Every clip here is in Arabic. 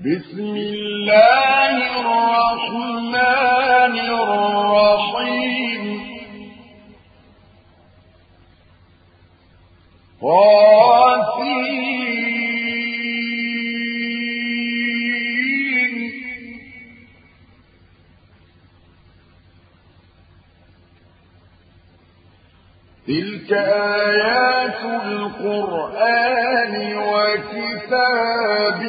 بسم الله الرحمن الرحيم. قاسين تلك آيات القرآن وكتاب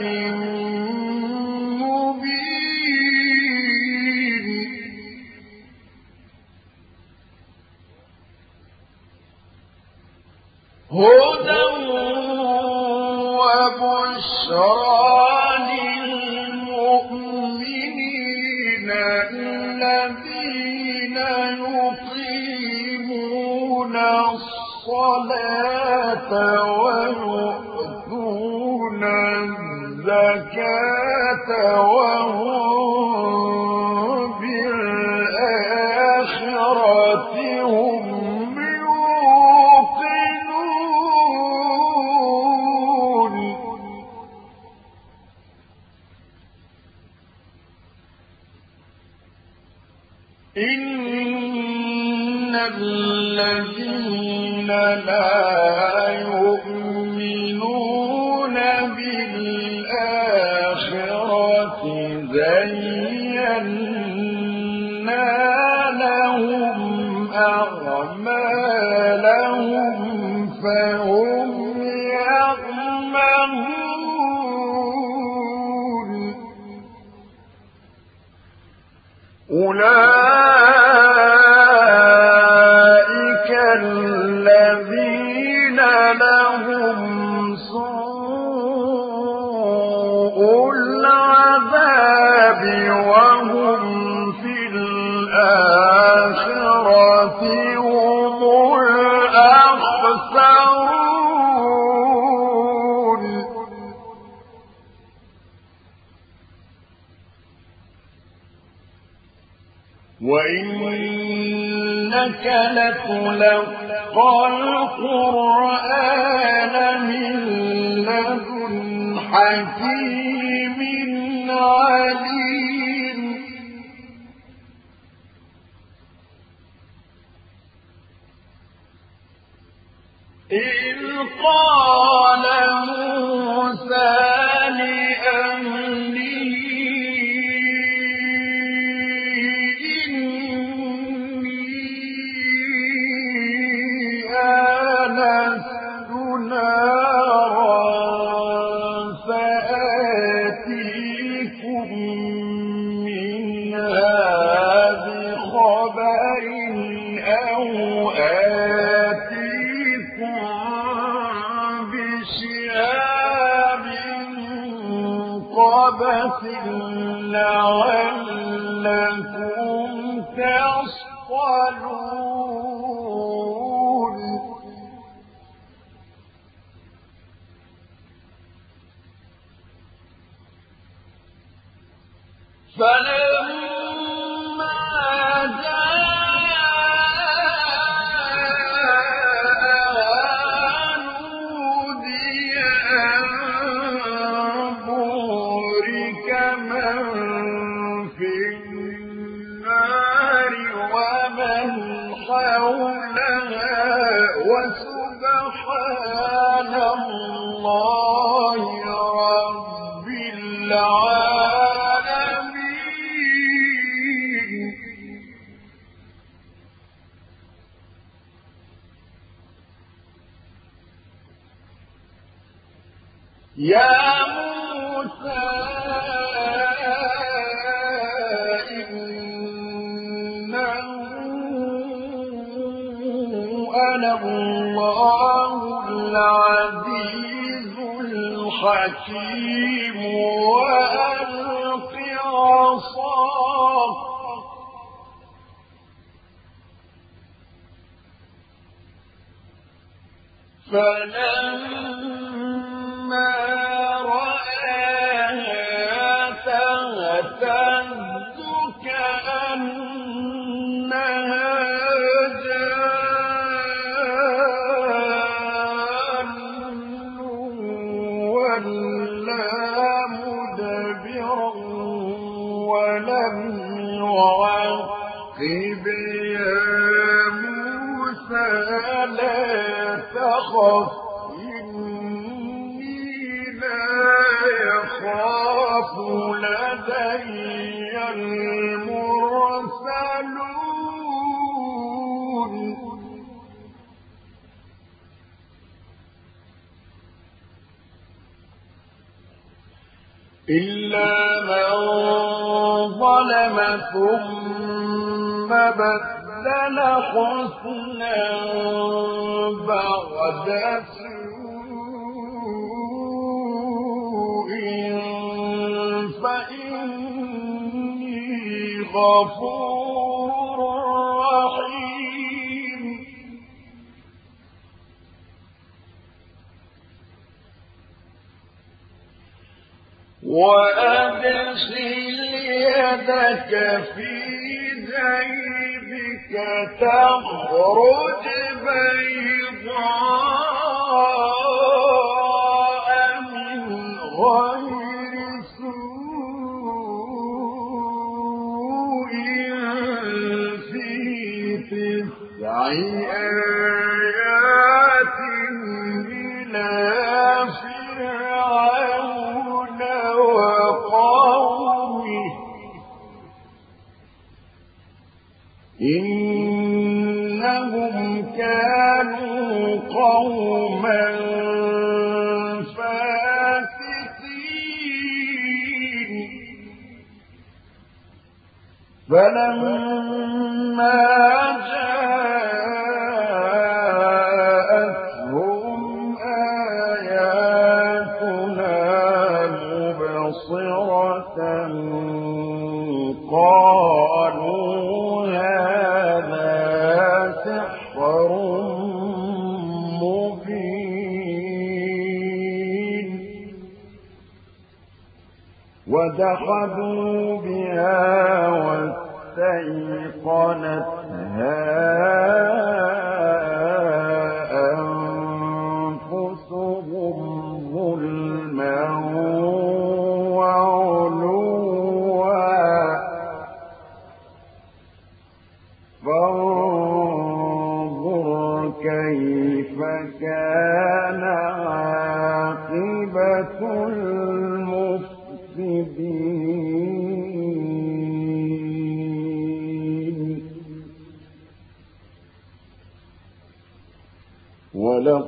هدى وبشرى للمؤمنين الذين يقيمون الصلاة ويؤتون الزكاة وهم أولئك ليلقى القرآن من لدن حكيم إلا من ظلم ثم بدل حسنا بعد سوء فإني غفور وأدخل يدك في جيبك تخرج بيضاء من غير سوء في آيات فلما ودخلوا بها واستيقنتها.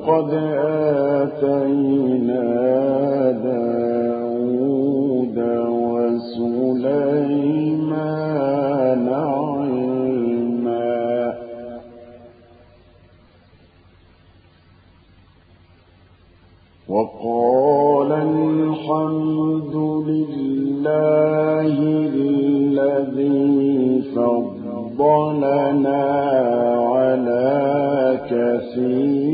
ولقد آتينا داود وسليمان علما. وقال الحمد لله الذي فضلنا على كثير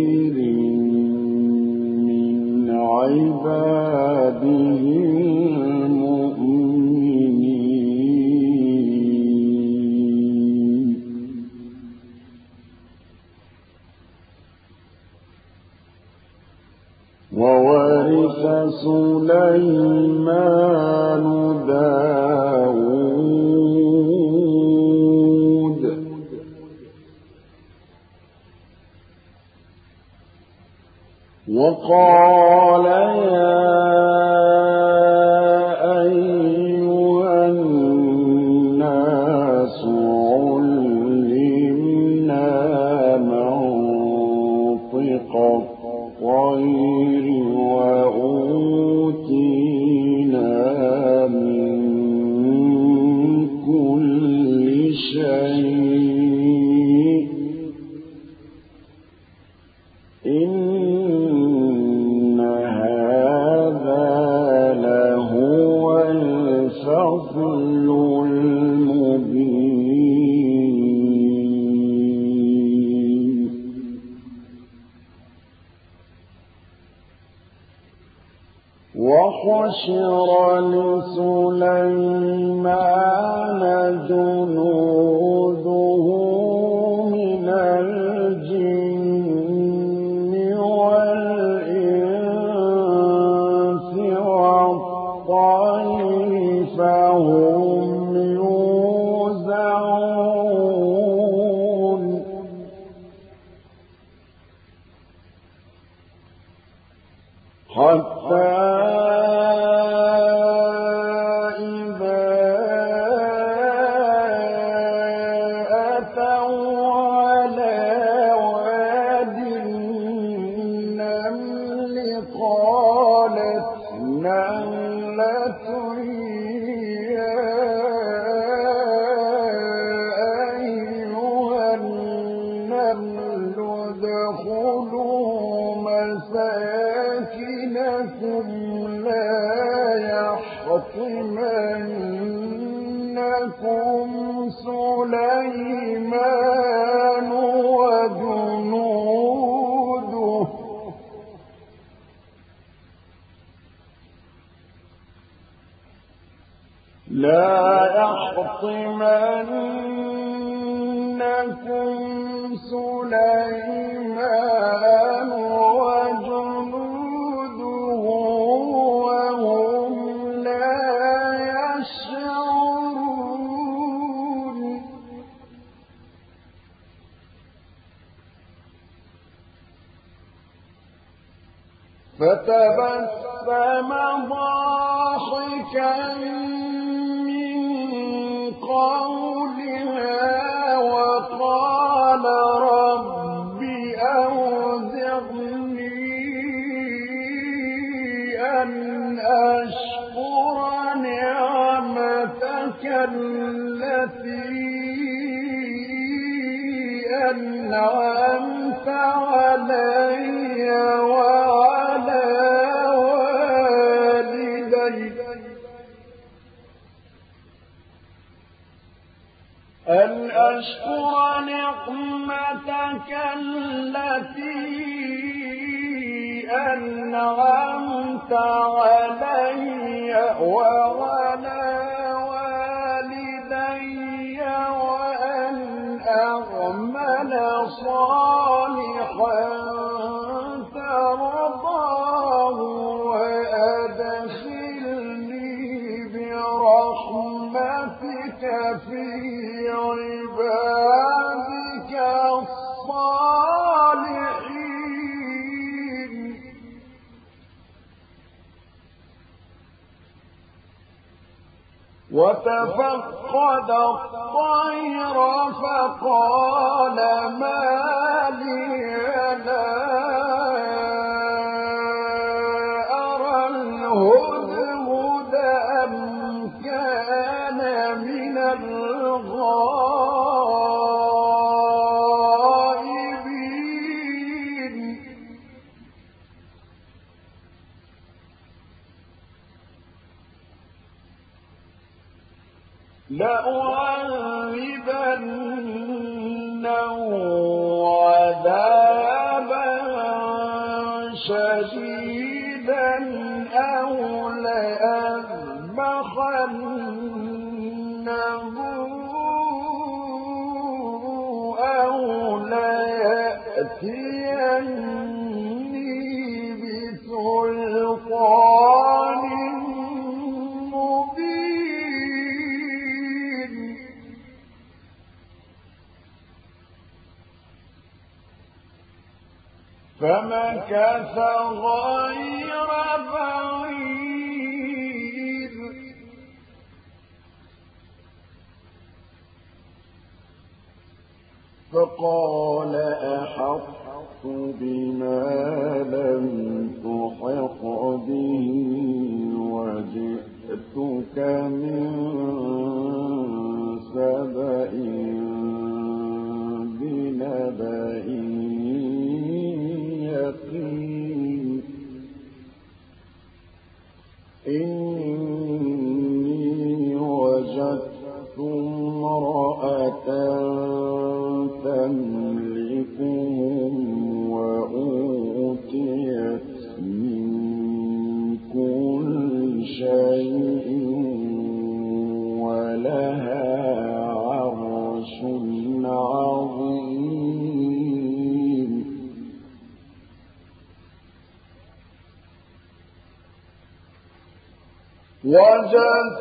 يحطمنكم سليمان وجنوده. لا يحطمنكم سليمان فتبسم ضاحكا من قولها وقال رب أوزعني أن أشكر نعمتك التي أنعمت أن أشكر نعمتك التي أنعمت علي وعلى والدي وأن أعمل صالحا. وتفقد الطير فقال ما لي لا بعيد. فقال أحطت بما لم تحط به وجئتك من سبأ بنبأ. يقين جل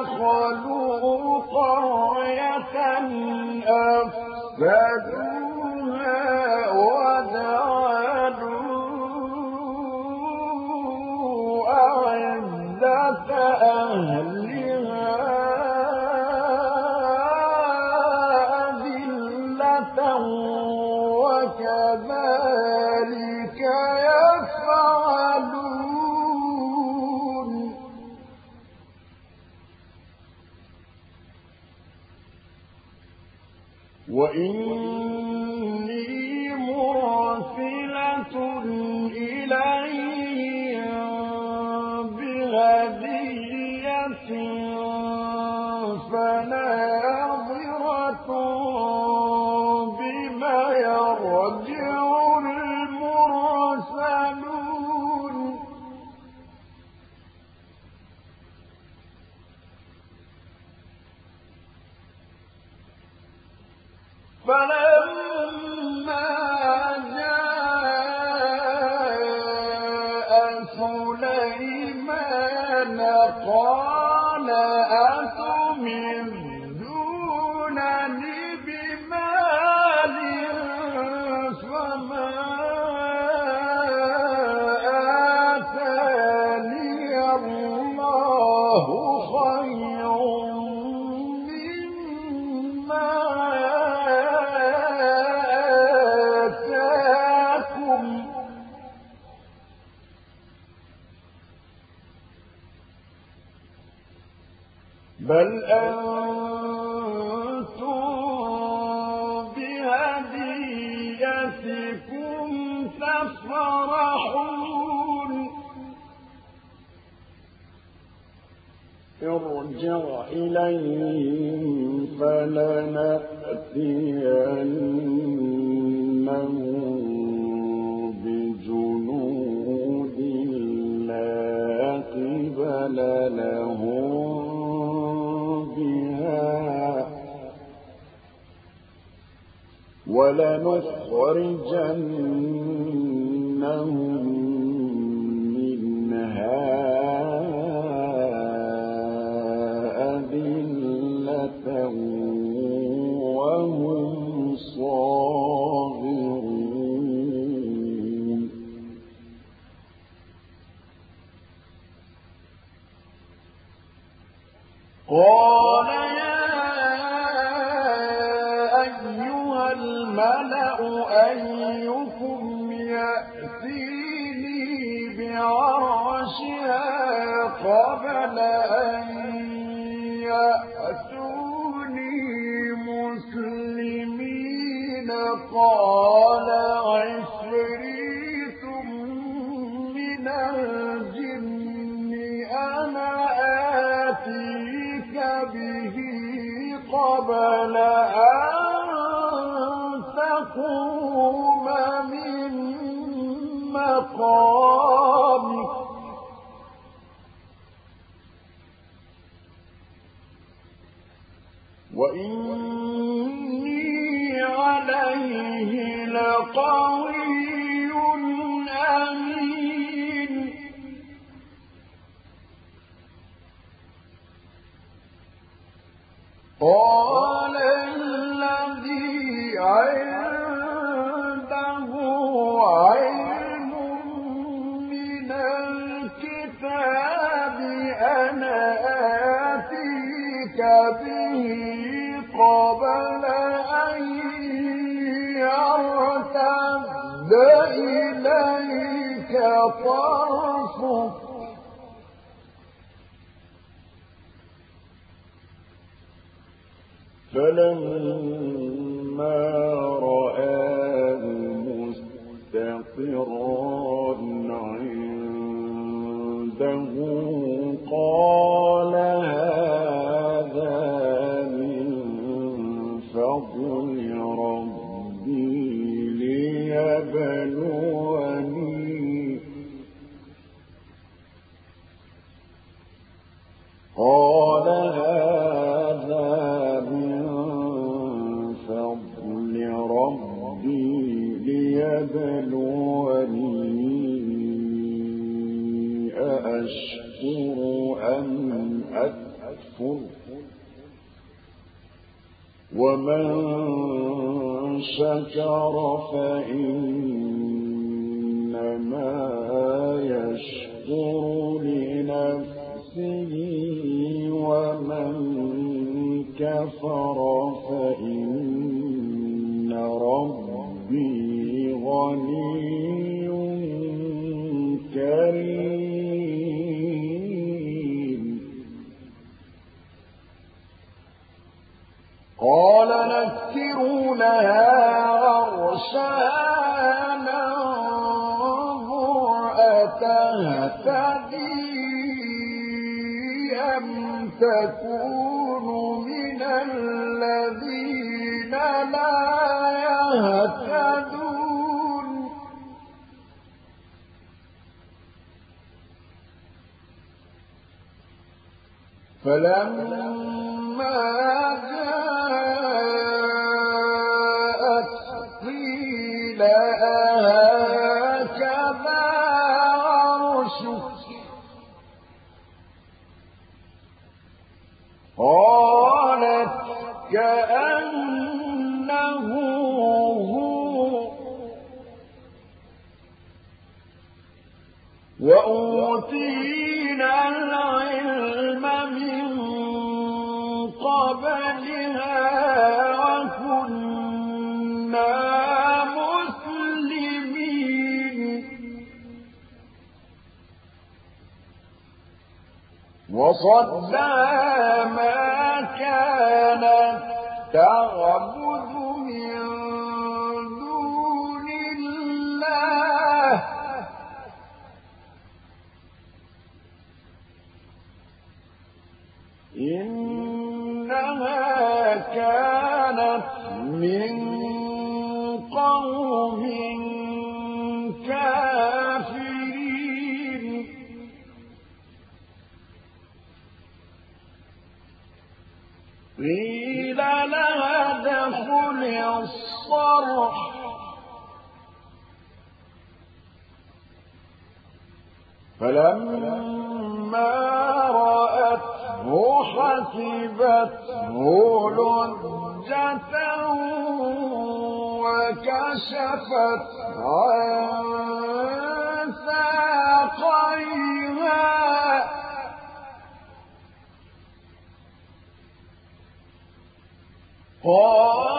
دخلوا قرية أفسدوها وجعلوا أعزة أهلها وإني ارجع إليهم فلنأتينهم بجنود لا قبل لهم بها ولنخرجنهم لقوي أمين. قال طرفك فلما رآه مستقرا عنده قال ومن شكر فإنما يشكر لنفسه ومن كفر فإنما فلما قيل لها ادخل الصرح. فلما رأته حسبته لجة وكشفت عن ساقيها. قال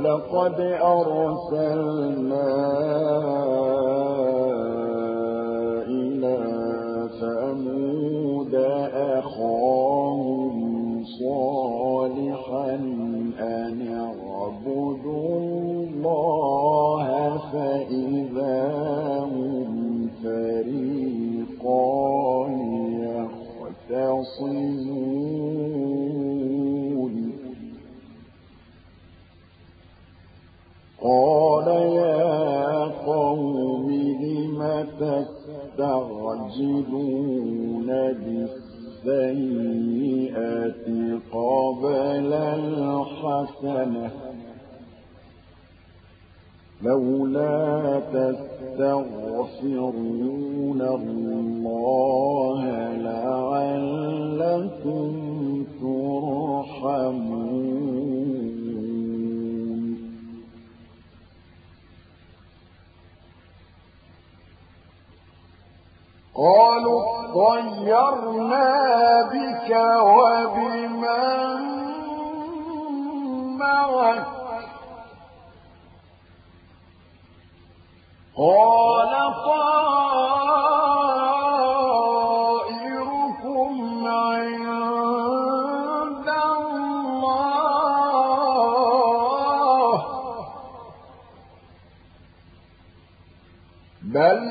ولقد أرسلنا إلى ثمود أخاهم صالحا أن اعبدوا الله فإذا تستعجلون بالسيئة قبل الحسنة. لولا تستغفرون الله لعلكم ترحمون. قالوا طيرنا بك وبمن معك. قال طائركم عند الله. بل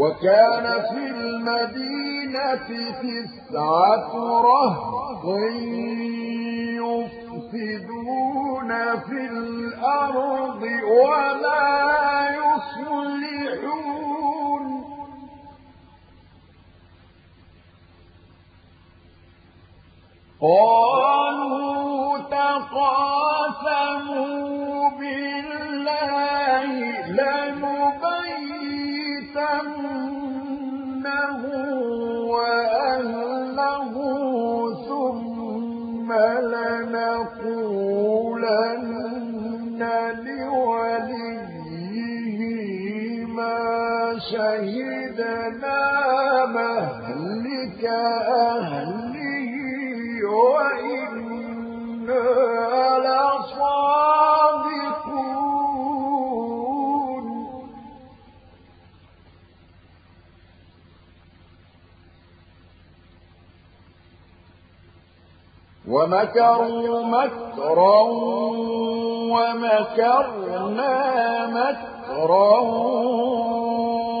وكان في المدينة تسعة رهط يفسدون في الأرض ولا يصلحون. قالوا تقاسموا بالله لنؤمنن الله ومكروا مكرا ومكرنا مكرا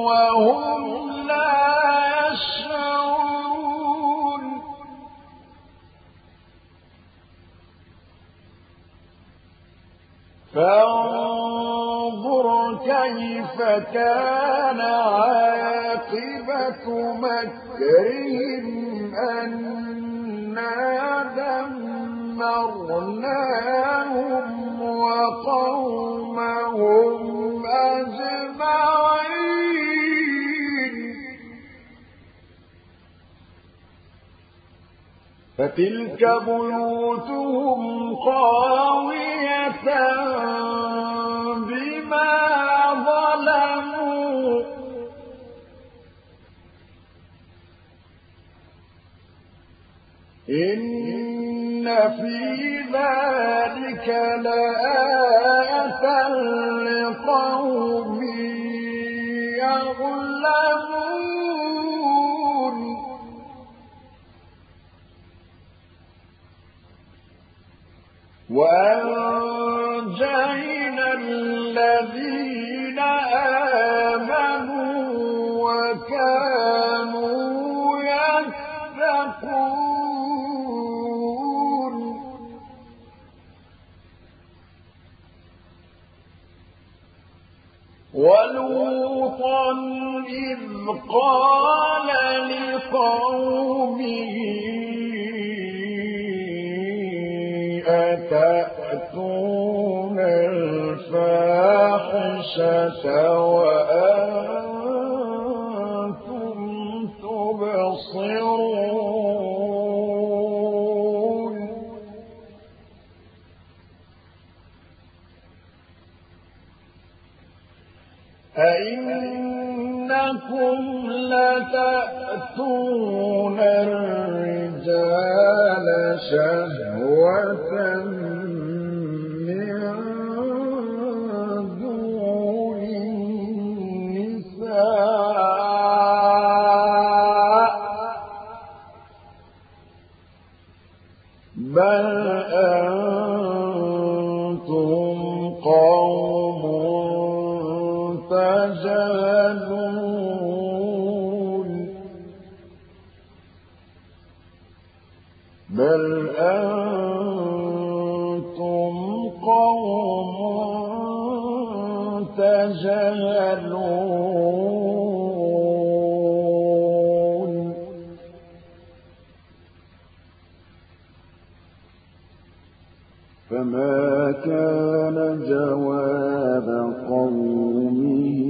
وهم لا يشعرون. فانظر كيف كان عاقبة مكرهم أنا دمرناهم وقومهم أجمعين. فتلك بيوتهم خاوية بما ظلموا. إن في ذلك لآية لقوم يظلمون وأنجينا قال لقومه أتأتون الفاحشة؟ الرجال فما كان جواب قومه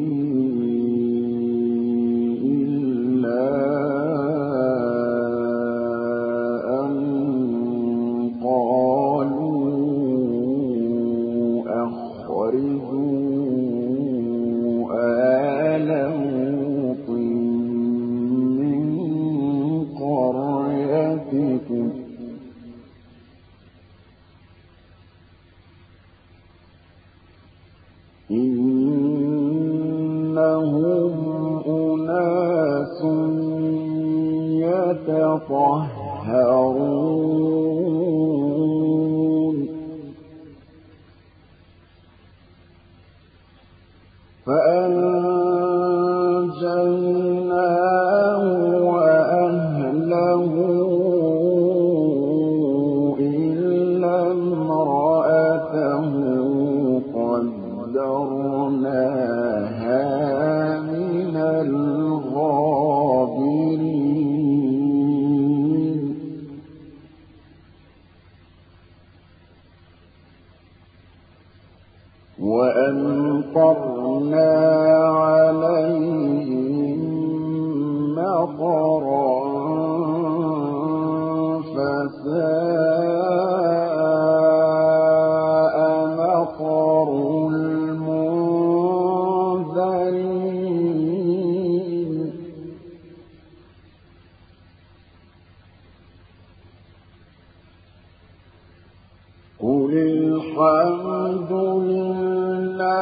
قل الحمد لله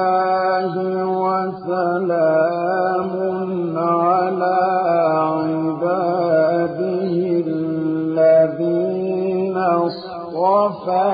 وسلام على عباده الذين اصطفى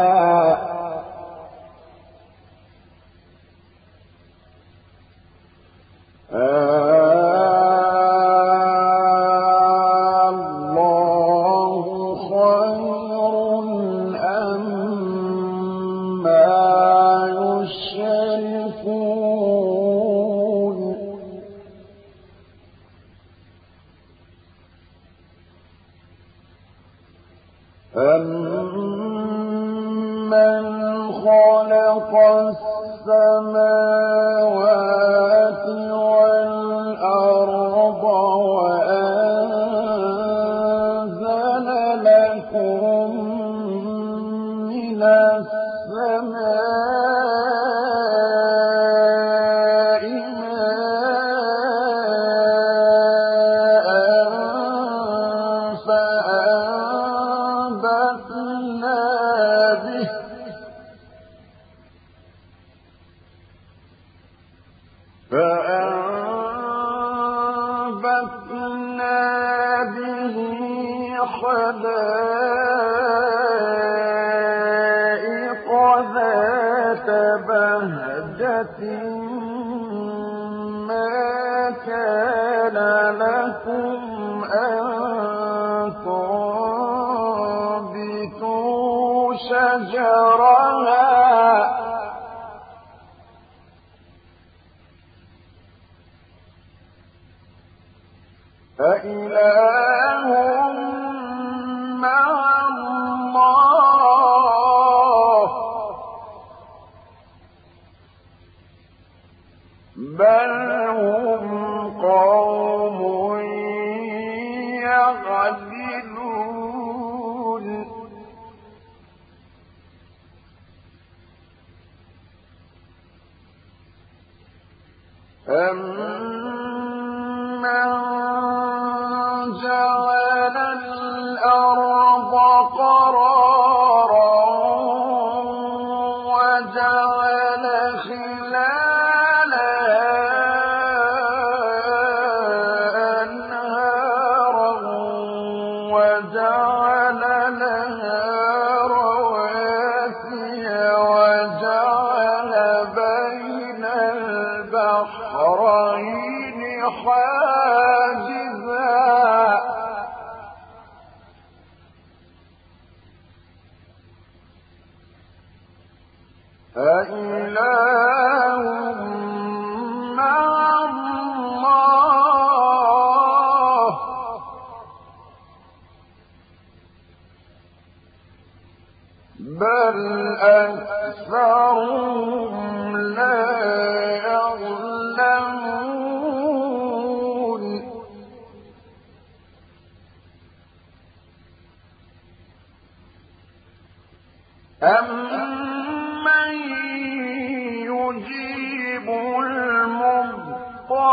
أإله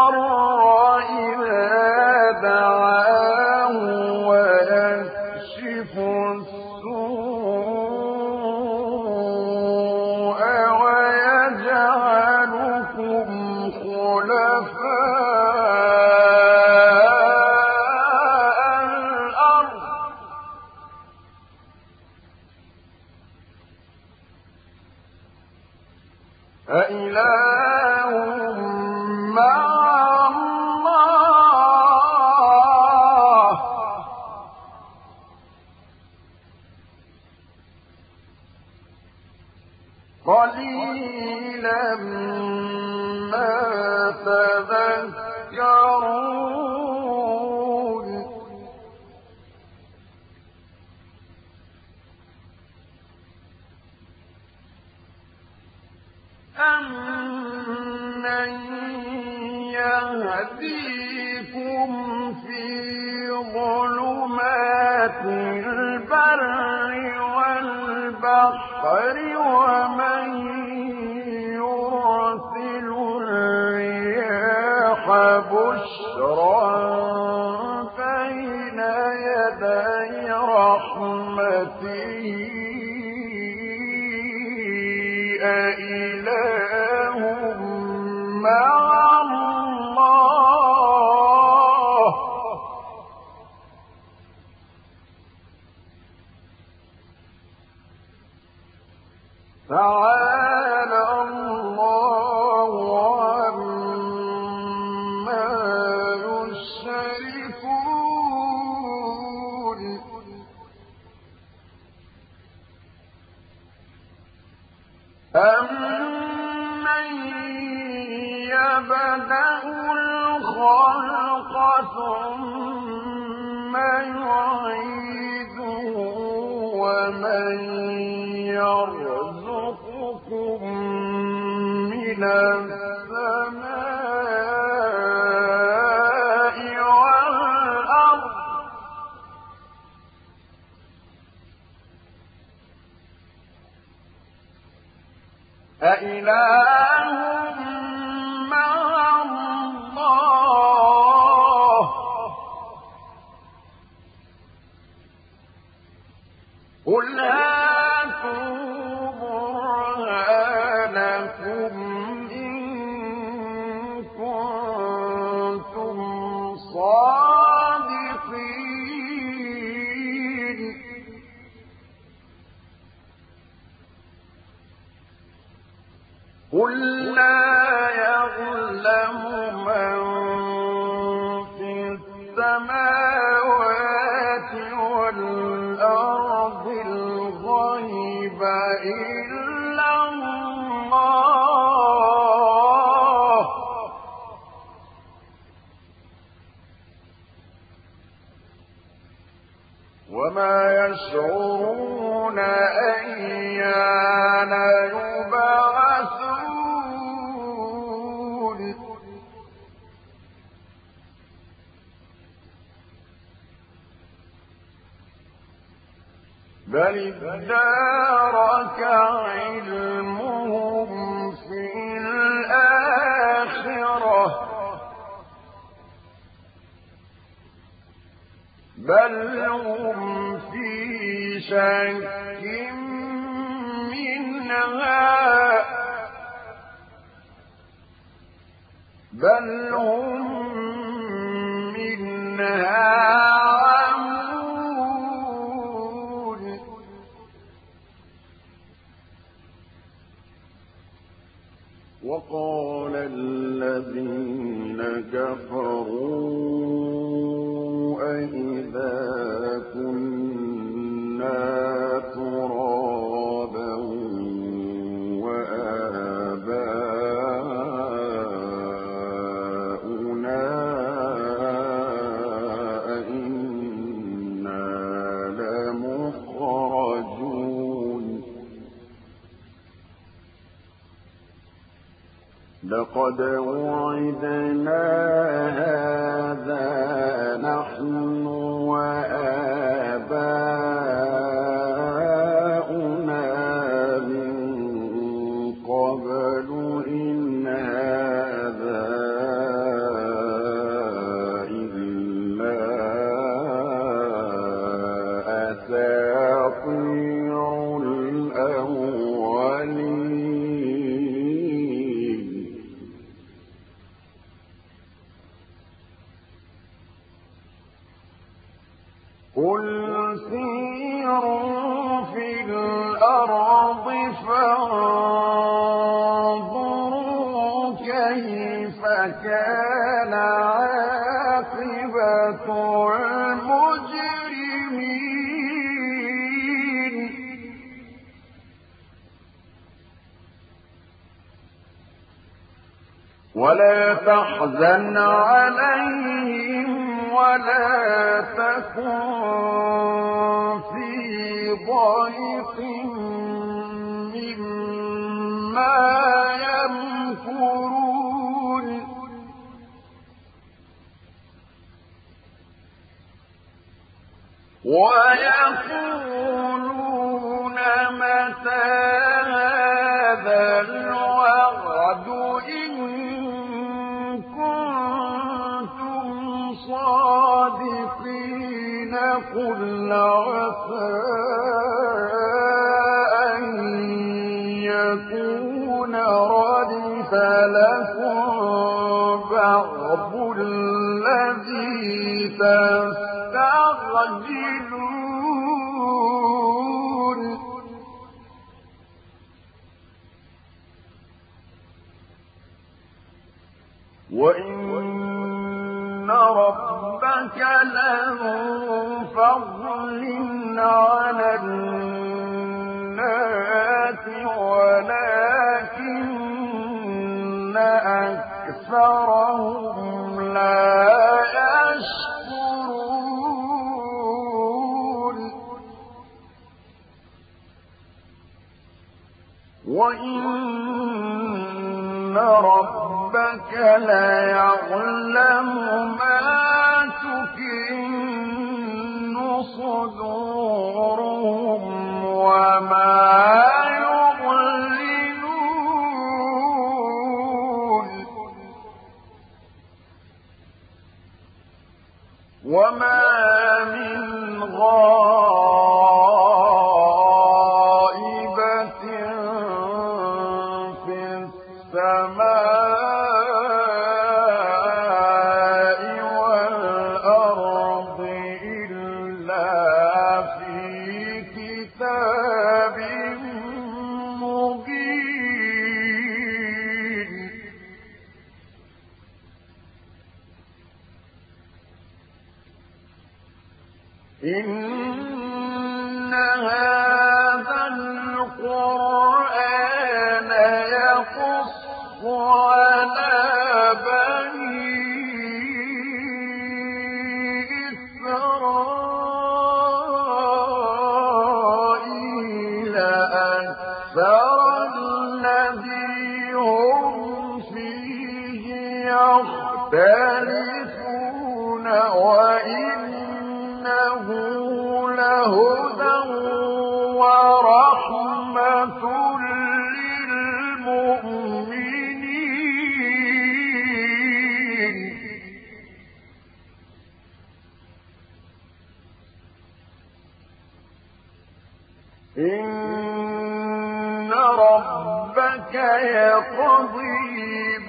الضرر يبدأ الخلق ثم ومن يرزقكم من السماء والأرض يشعرون أيان يبعثون. بل ادارك علمهم في الآخرة. بل هم شك منها بل هم منها عمون وقال الذين كفروا أئذا كنا قد وعدنا هذا وإن ربك ليعلم ما تكن صدورهم وما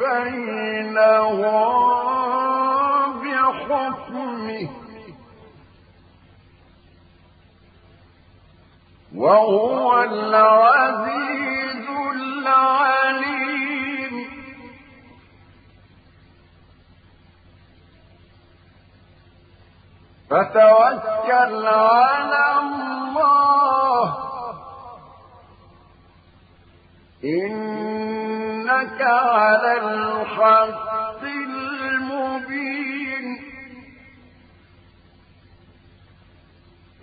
بينهم بحكمه وهو العزيز العليم فتوكل على الله إن إنك على الحق المبين.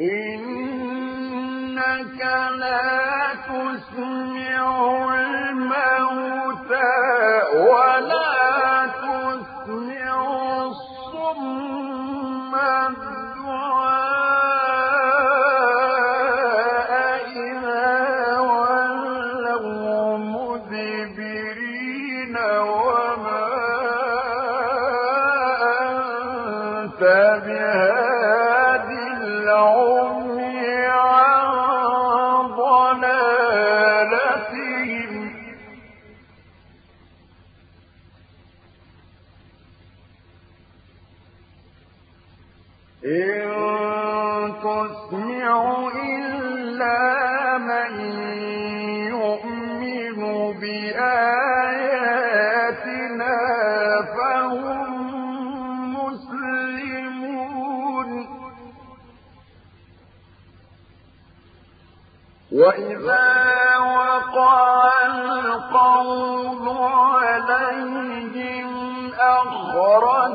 إنك لا تسمع الموتى ولا وقع القول عليهم أخرج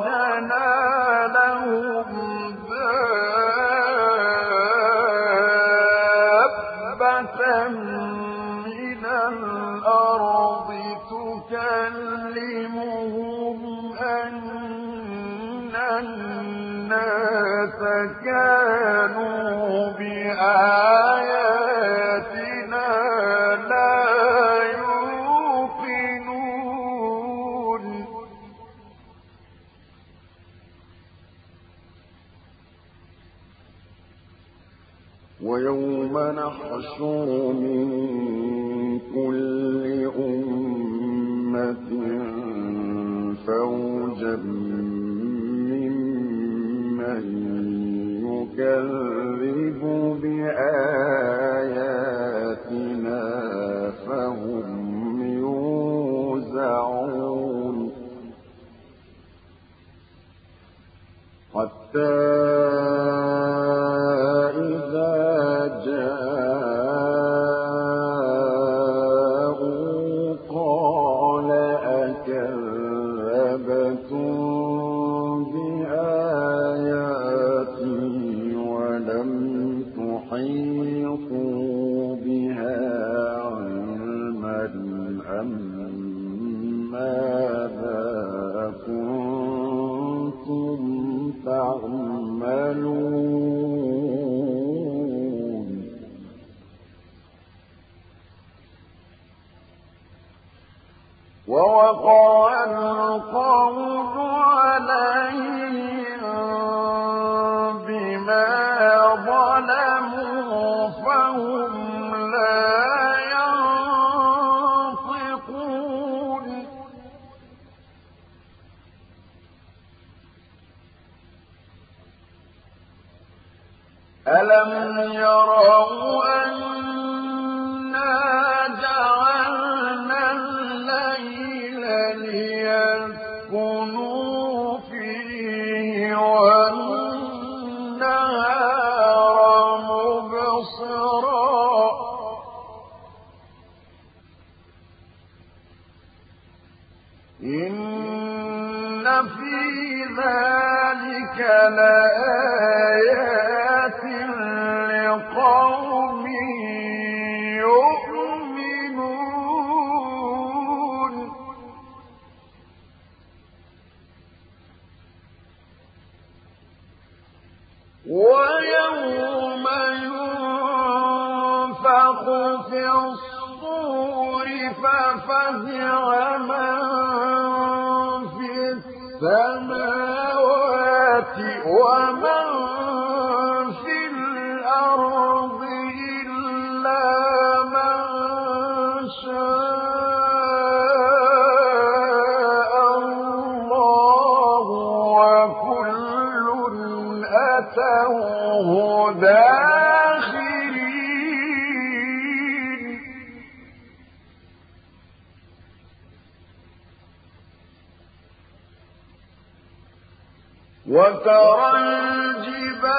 وترى الجبال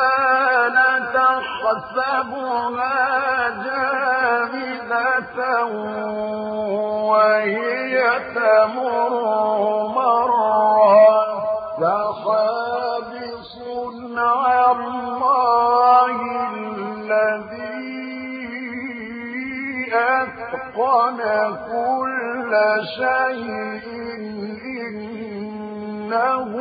تحسبها جامدة وهي تمر مر السحاب صنع الله الذي أتقن كل شيء إنه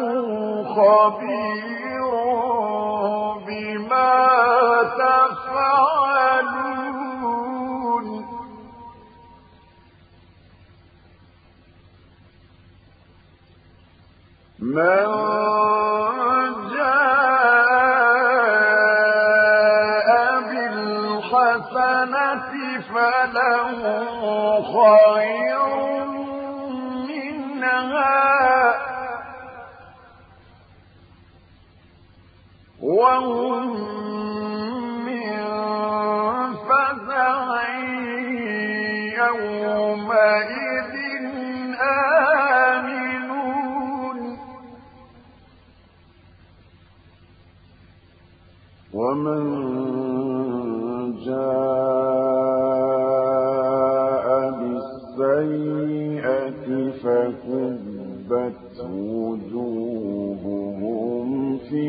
بما تفعلون. من فله خير. وهم من فزع يومئذ آمنون. ومن جاء بالسيئة فكبت وجوههم في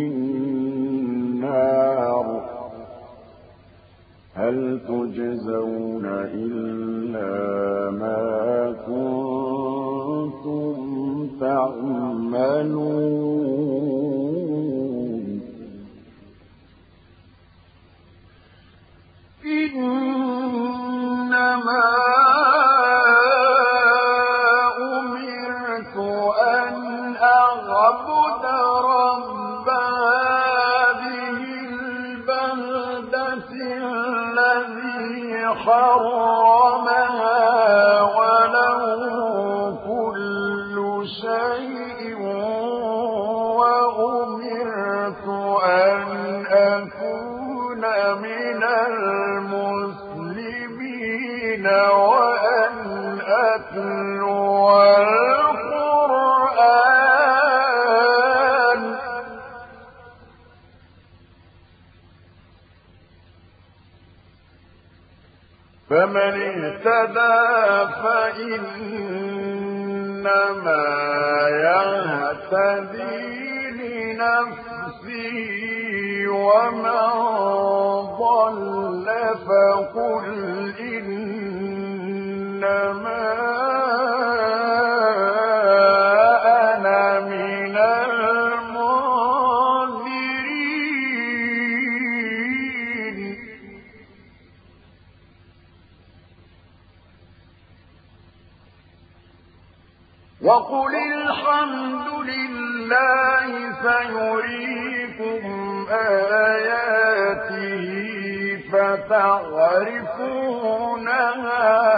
هل تجزون إلا ما كنتم تعملون؟ إنما اهتدى فإنما يهتدي لنفسه ومن وقل الحمد لله سيريكم آياته فتعرفونها